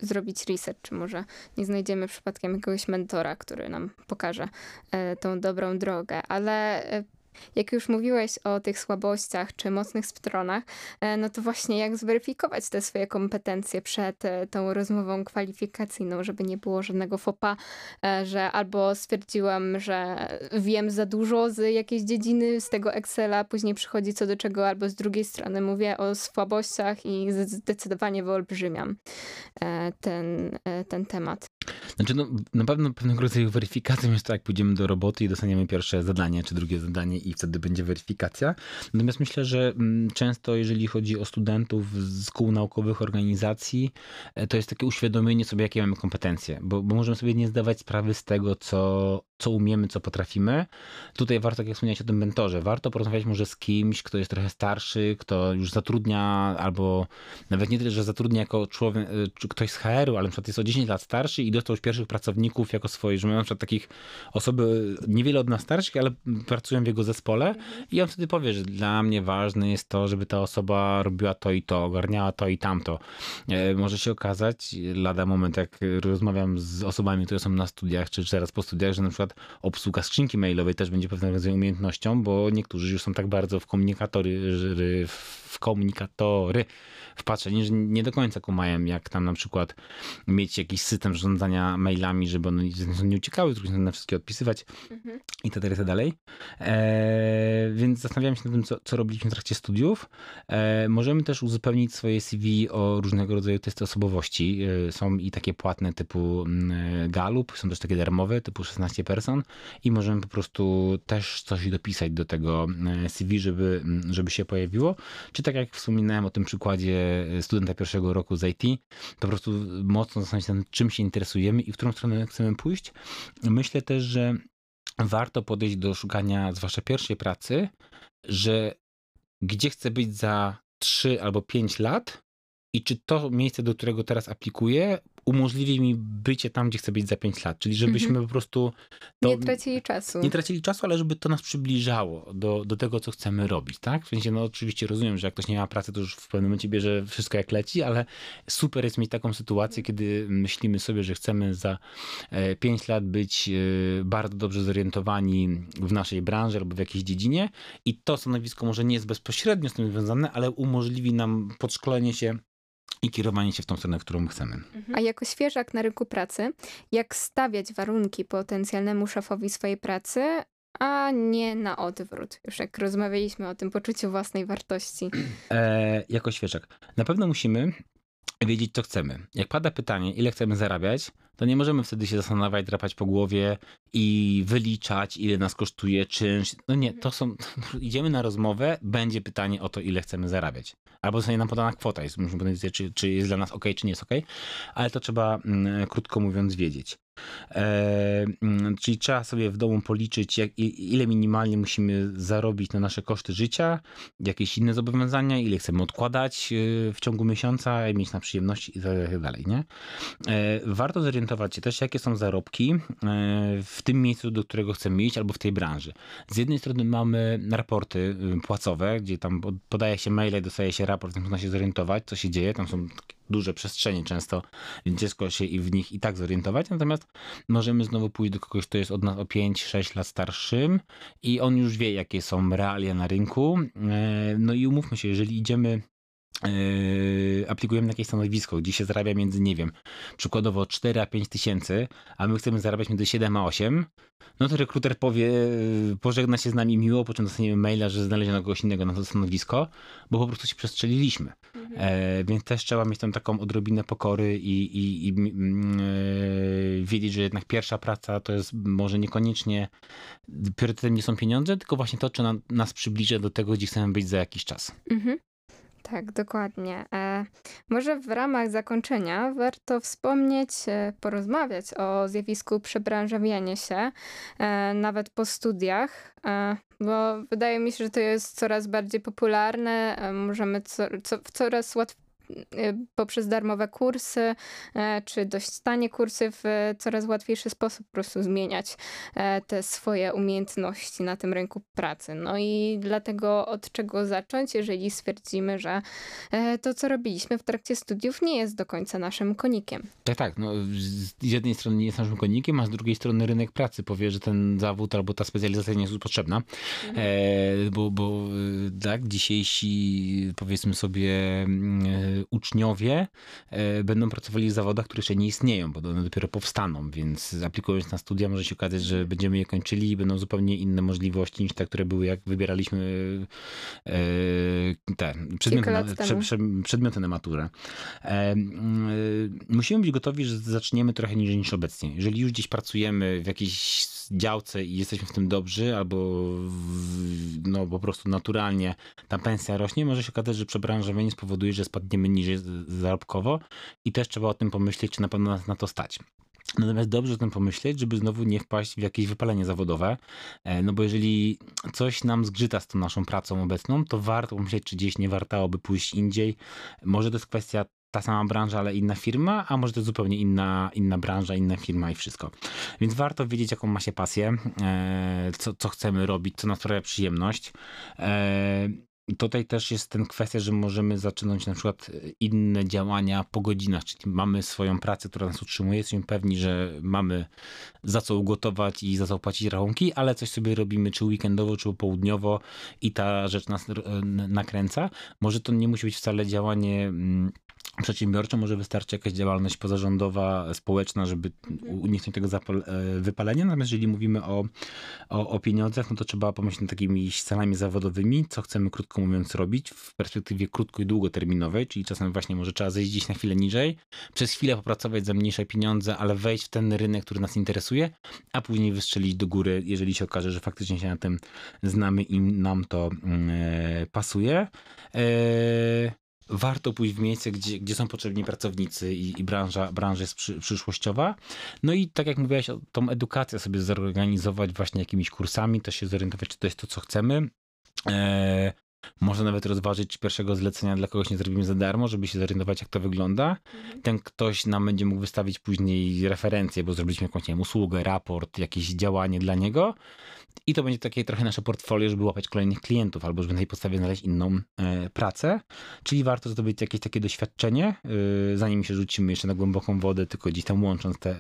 zrobić research, czy może nie znajdziemy przypadkiem jakiegoś mentora, który nam pokaże e, tą dobrą drogę, ale e, jak już mówiłeś o tych słabościach czy mocnych stronach, e, no to właśnie jak zweryfikować te swoje kompetencje przed e, tą rozmową kwalifikacyjną, żeby nie było żadnego fopa, e, że albo stwierdziłam, że wiem za dużo z jakiejś dziedziny, z tego Excela, później przychodzi co do czego, albo z drugiej strony mówię o słabościach i zdecydowanie wyolbrzymiam ten, ten temat. Znaczy, no, na pewno pewnego rodzaju weryfikacją jest to, jak pójdziemy do roboty i dostaniemy pierwsze zadanie, czy drugie zadanie i wtedy będzie weryfikacja. Natomiast myślę, że mm, często, jeżeli chodzi o studentów z kół naukowych, organizacji, e, to jest takie uświadomienie sobie, jakie mamy kompetencje, bo, bo możemy sobie nie zdawać sprawy z tego, co, co umiemy, co potrafimy. Tutaj warto, jak wspomniałeś o tym mentorze, warto porozmawiać może z kimś, kto jest trochę starszy, kto już zatrudnia, albo nawet nie tyle, że zatrudnia jako człowiek, ktoś z HR-u, ale na przykład jest o 10 lat starszy i dostał już pierwszych pracowników jako swoje, że mamy na przykład takich osoby niewiele od nas starszych, ale pracują w jego zespole i on wtedy powie, że dla mnie ważne jest to, żeby ta osoba robiła to i to, ogarniała to i tamto. E, może się okazać, lada moment, jak rozmawiam z osobami, które są na studiach, czy teraz po studiach, że na przykład obsługa skrzynki mailowej też będzie pewnego rodzaju umiejętnością, bo niektórzy już są tak bardzo w komunikatory, w komunikatory wpatrzeni, że nie do końca kumają, jak tam na przykład mieć jakiś system zarządzania mailami, żeby one nie uciekały, z na wszystkie odpisywać mhm. i tak dalej, tak dalej. E, więc zastanawiałem się nad tym, co, co robiliśmy w trakcie studiów. E, możemy też uzupełnić swoje CV o różnego rodzaju testy osobowości. E, są i takie płatne typu mm, Galup, są też takie darmowe typu 16 person i możemy po prostu też coś dopisać do tego e, CV, żeby, mm, żeby się pojawiło. Czy tak jak wspominałem o tym przykładzie studenta pierwszego roku z IT, po prostu mocno zastanowić się czym się interesujemy i w którą stronę chcemy pójść. Myślę też, że warto podejść do szukania, zwłaszcza pierwszej pracy, że gdzie chcę być za 3 albo 5 lat i czy to miejsce, do którego teraz aplikuję, umożliwi mi bycie tam, gdzie chcę być za 5 lat. Czyli żebyśmy mm -hmm. po prostu. To, nie tracili czasu. Nie tracili czasu, ale żeby to nas przybliżało do, do tego, co chcemy robić, tak? W sensie, no oczywiście rozumiem, że jak ktoś nie ma pracy, to już w pewnym momencie bierze wszystko jak leci, ale super jest mieć taką sytuację, kiedy myślimy sobie, że chcemy za 5 e, lat być e, bardzo dobrze zorientowani w naszej branży albo w jakiejś dziedzinie i to stanowisko może nie jest bezpośrednio z tym związane, ale umożliwi nam podszkolenie się i kierowanie się w tą stronę, którą chcemy. Mhm. A jako świeżak na rynku pracy, jak stawiać warunki potencjalnemu szefowi swojej pracy, a nie na odwrót. Już jak rozmawialiśmy o tym poczuciu własnej wartości. E, jako świeżak. Na pewno musimy wiedzieć, co chcemy. Jak pada pytanie, ile chcemy zarabiać, to nie możemy wtedy się zastanawiać, drapać po głowie i wyliczać, ile nas kosztuje czynsz. No nie, to są. <laughs> Idziemy na rozmowę, będzie pytanie o to, ile chcemy zarabiać. Albo zostanie nam podana kwota, jest, musimy powiedzieć, czy, czy jest dla nas ok, czy nie jest ok, ale to trzeba, mm, krótko mówiąc, wiedzieć. E, mm, czyli trzeba sobie w domu policzyć, jak, ile minimalnie musimy zarobić na nasze koszty życia, jakieś inne zobowiązania, ile chcemy odkładać e, w ciągu miesiąca, mieć na przyjemności i tak dalej. Nie? E, warto zorientować się też, jakie są zarobki w tym miejscu, do którego chcemy iść, albo w tej branży. Z jednej strony mamy raporty płacowe, gdzie tam podaje się maile, dostaje się raport, można się zorientować, co się dzieje. Tam są duże przestrzenie często, więc ciężko się i w nich i tak zorientować. Natomiast możemy znowu pójść do kogoś, kto jest od nas o 5-6 lat starszym i on już wie, jakie są realia na rynku. E, no i umówmy się, jeżeli idziemy Yy, aplikujemy na jakieś stanowisko, gdzie się zarabia między, nie wiem, przykładowo 4 a 5 tysięcy, a my chcemy zarabiać między 7 a 8, no to rekruter powie, yy, pożegna się z nami miło, po czym dostaniemy maila, że znaleziono kogoś innego na to stanowisko, bo po prostu się przestrzeliliśmy. Mhm. E, więc też trzeba mieć tam taką odrobinę pokory i, i, i e, wiedzieć, że jednak pierwsza praca to jest może niekoniecznie priorytetem nie są pieniądze, tylko właśnie to, czy na, nas przybliża do tego, gdzie chcemy być za jakiś czas. Mhm. Tak, dokładnie. E, może w ramach zakończenia warto wspomnieć, e, porozmawiać o zjawisku przebranżawiania się, e, nawet po studiach, e, bo wydaje mi się, że to jest coraz bardziej popularne. E, możemy co, co, w coraz łatwiej poprzez darmowe kursy, e, czy dość tanie kursy w coraz łatwiejszy sposób po prostu zmieniać e, te swoje umiejętności na tym rynku pracy. No i dlatego od czego zacząć, jeżeli stwierdzimy, że e, to, co robiliśmy w trakcie studiów, nie jest do końca naszym konikiem. Tak, tak. No, z jednej strony nie jest naszym konikiem, a z drugiej strony rynek pracy powie, że ten zawód albo ta specjalizacja nie jest potrzebna. Mhm. E, bo, bo tak, dzisiejsi powiedzmy sobie mm, uczniowie e, będą pracowali w zawodach, które jeszcze nie istnieją, bo one dopiero powstaną, więc aplikując na studia może się okazać, że będziemy je kończyli i będą zupełnie inne możliwości niż te, które były jak wybieraliśmy e, te przedmioty na, przedmioty na maturę. E, musimy być gotowi, że zaczniemy trochę niżej niż obecnie. Jeżeli już gdzieś pracujemy w jakiejś działce i jesteśmy w tym dobrzy, albo w, no po prostu naturalnie ta pensja rośnie, może się okazać, że przebranżowienie spowoduje, że spadniemy niżej zarobkowo i też trzeba o tym pomyśleć, czy na pewno nas na to stać. Natomiast dobrze o tym pomyśleć, żeby znowu nie wpaść w jakieś wypalenie zawodowe, e, no bo jeżeli coś nam zgrzyta z tą naszą pracą obecną, to warto pomyśleć, czy gdzieś nie wartałoby pójść indziej. Może to jest kwestia ta sama branża, ale inna firma, a może to zupełnie inna, inna branża, inna firma i wszystko. Więc warto wiedzieć, jaką ma się pasję, e, co, co chcemy robić, co nas sprawia przyjemność. E, tutaj też jest ten kwestia, że możemy zaczynać na przykład inne działania po godzinach, czyli mamy swoją pracę, która nas utrzymuje, jesteśmy pewni, że mamy za co ugotować i za co płacić rachunki, ale coś sobie robimy czy weekendowo, czy południowo i ta rzecz nas nakręca. Może to nie musi być wcale działanie mm, przedsiębiorczo może wystarczy jakaś działalność pozarządowa, społeczna, żeby uniknąć tego e, wypalenia. Natomiast jeżeli mówimy o, o, o pieniądzach, no to trzeba pomyśleć nad takimi celami zawodowymi, co chcemy krótko mówiąc robić w perspektywie krótko i długoterminowej, czyli czasem właśnie może trzeba zejść na chwilę niżej, przez chwilę popracować za mniejsze pieniądze, ale wejść w ten rynek, który nas interesuje, a później wystrzelić do góry, jeżeli się okaże, że faktycznie się na tym znamy i nam to e, pasuje. E, warto pójść w miejsce, gdzie, gdzie są potrzebni pracownicy i, i branża, branża jest przy, przyszłościowa. No i tak jak mówiłaś, tą edukację sobie zorganizować właśnie jakimiś kursami, to się zorientować, czy to jest to, co chcemy. Eee, można nawet rozważyć, czy pierwszego zlecenia dla kogoś nie zrobimy za darmo, żeby się zorientować, jak to wygląda. Mhm. Ten ktoś nam będzie mógł wystawić później referencje, bo zrobiliśmy jakąś nie wiem, usługę, raport, jakieś działanie dla niego. I to będzie takie trochę nasze portfolio, żeby łapać kolejnych klientów, albo żeby na tej podstawie znaleźć inną e, pracę. Czyli warto zdobyć jakieś takie doświadczenie, e, zanim się rzucimy jeszcze na głęboką wodę, tylko gdzieś tam łącząc te,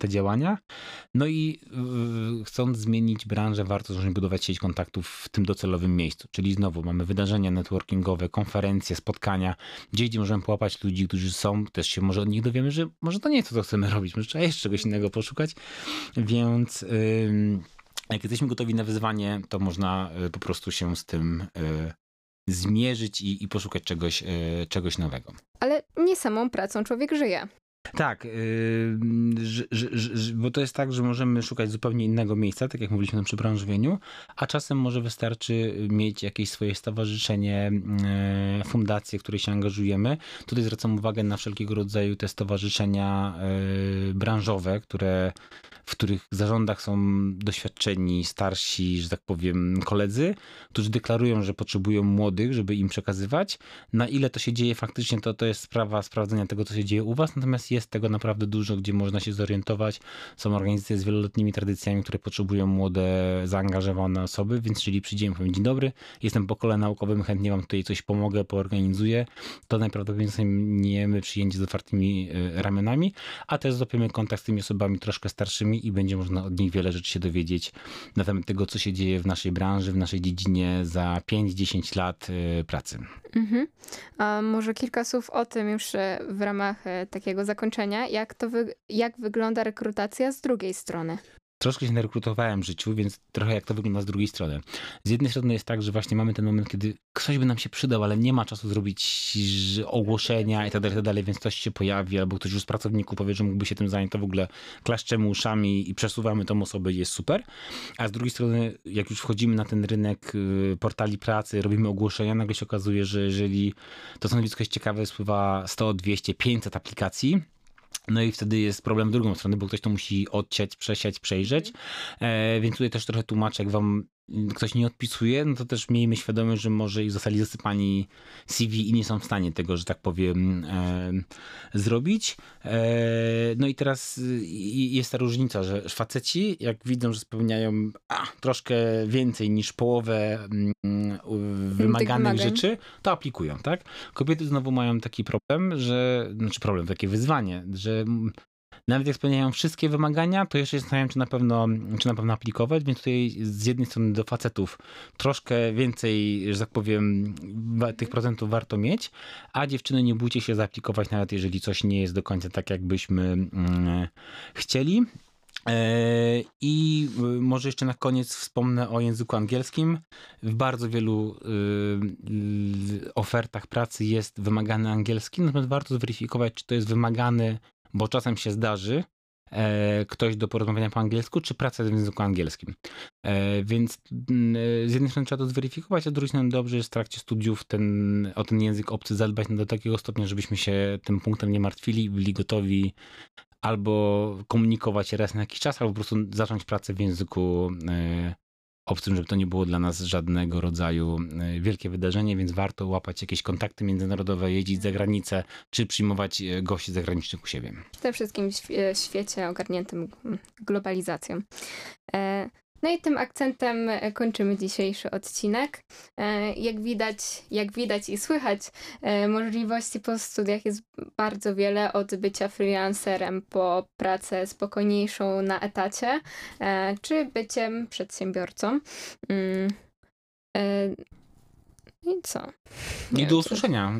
te działania. No i e, chcąc zmienić branżę, warto zacząć budować sieć kontaktów w tym docelowym miejscu. Czyli znowu mamy wydarzenia networkingowe, konferencje, spotkania, gdzie, gdzie możemy połapać ludzi, którzy są, też się może od nich dowiemy, że może to nie jest to, co chcemy robić, może trzeba jeszcze czegoś innego poszukać. Więc... jak jesteśmy gotowi na wyzwanie, to można e, po prostu się z tym e, zmierzyć i, i poszukać czegoś, e, czegoś nowego. Ale nie samą pracą człowiek żyje. Tak, że, bo to jest tak, że możemy szukać zupełnie innego miejsca, tak jak mówiliśmy przy branżowieniu, a czasem może wystarczy mieć jakieś swoje stowarzyszenie, yy, fundację, w której się angażujemy. Tutaj zwracam uwagę na wszelkiego rodzaju te stowarzyszenia yy, branżowe, które w których zarządach są doświadczeni, starsi, że tak powiem, koledzy, którzy deklarują, że potrzebują młodych, żeby im przekazywać. Na ile to się dzieje faktycznie, to, to jest sprawa sprawdzenia tego, co się dzieje u was, natomiast jest tego naprawdę dużo, gdzie można się zorientować. Są organizacje z wieloletnimi tradycjami, które potrzebują młode, zaangażowane osoby, więc jeżeli przyjdziemy, powiem dzień dobry, jestem po kole naukowym, chętnie wam tutaj coś pomogę, poorganizuję, to najprawdopodobniej my przyjęcie z otwartymi e, ramionami, a też złapiemy kontakt z tymi osobami troszkę starszymi i będzie można od nich wiele rzeczy się dowiedzieć na temat tego, co się dzieje w naszej branży, w naszej dziedzinie za 5-10 lat y, pracy. Mhm. A może kilka słów o tym już e, w ramach e, takiego zakończenia. Jak, to wy, jak wygląda rekrutacja z drugiej strony? Troszkę się narekrutowałem w życiu, więc trochę jak to wygląda z drugiej strony. Z jednej strony jest tak, że właśnie mamy ten moment, kiedy ktoś by nam się przydał, ale nie ma czasu zrobić ogłoszenia i tak dalej, tak więc ktoś się pojawi, albo ktoś już z pracowników powie, że mógłby się tym zająć, to w ogóle klaszczemy uszami i przesuwamy tą osobę jest super. A z drugiej strony, jak już wchodzimy na ten rynek y, portali pracy, robimy ogłoszenia, nagle się okazuje, że jeżeli to stanowisko jest ciekawe, spływa 100, 200, 500 aplikacji, no i wtedy jest problem w drugą stronę, bo ktoś to musi odciąć, przesiać, przejrzeć. E, więc tutaj też trochę tłumaczę, jak wam ktoś nie odpisuje, no to też miejmy świadomość, że może i zostali zasypani CV i nie są w stanie tego, że tak powiem, e, zrobić. E, no i teraz jest ta różnica, że faceci, jak widzą, że spełniają a, troszkę więcej niż połowę mm, wymaganych rzeczy, to aplikują, tak? Kobiety znowu mają taki problem, że, znaczy problem, takie wyzwanie, że nawet jak spełniają wszystkie wymagania, to jeszcze się zastanawiam, czy na pewno, czy na pewno aplikować, więc tutaj z jednej strony do facetów troszkę więcej, że tak powiem, tych procentów warto mieć, a dziewczyny nie bójcie się zaaplikować, nawet jeżeli coś nie jest do końca tak, jakbyśmy mm, chcieli. E, I y, może jeszcze na koniec wspomnę o języku angielskim. W bardzo wielu y, ofertach pracy jest wymagany angielski, natomiast warto zweryfikować, czy to jest wymagany bo czasem się zdarzy e, ktoś do porozmawiania po angielsku, czy praca w języku angielskim. E, więc mm, z jednej strony trzeba to zweryfikować, a z drugiej strony dobrze jest w trakcie studiów ten, o ten język obcy zadbać do takiego stopnia, żebyśmy się tym punktem nie martwili, byli gotowi albo komunikować raz na jakiś czas, albo po prostu zacząć pracę w języku e, obcym, żeby to nie było dla nas żadnego rodzaju e, wielkie wydarzenie, więc warto łapać jakieś kontakty międzynarodowe, jeździć za granicę, czy przyjmować e, gości zagranicznych u siebie. Przede wszystkim w świecie ogarniętym globalizacją. No i tym akcentem e, kończymy dzisiejszy odcinek. E, jak widać, jak widać i słychać, e, możliwości po studiach jest bardzo wiele, od bycia freelancerem po pracę spokojniejszą na etacie, czy byciem przedsiębiorcą. I co? I do usłyszenia.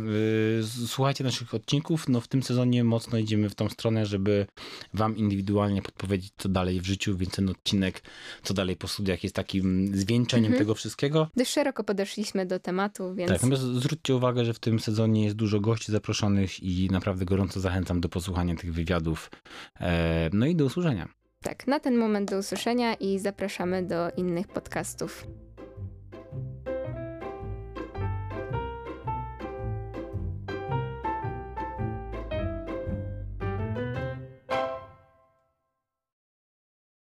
Y, słuchajcie naszych odcinków. No w tym sezonie mocno idziemy w tą stronę, żeby wam indywidualnie podpowiedzieć, co dalej w życiu, więc ten odcinek, co dalej po studiach jest takim zwieńczeniem mhm. tego wszystkiego. Dość szeroko podeszliśmy do tematu, więc... Tak, natomiast zwróćcie uwagę, że w tym sezonie jest dużo gości zaproszonych i naprawdę gorąco zachęcam do posłuchania tych wywiadów. E, no i do usłyszenia. Tak, na ten moment do usłyszenia i zapraszamy do innych podcastów.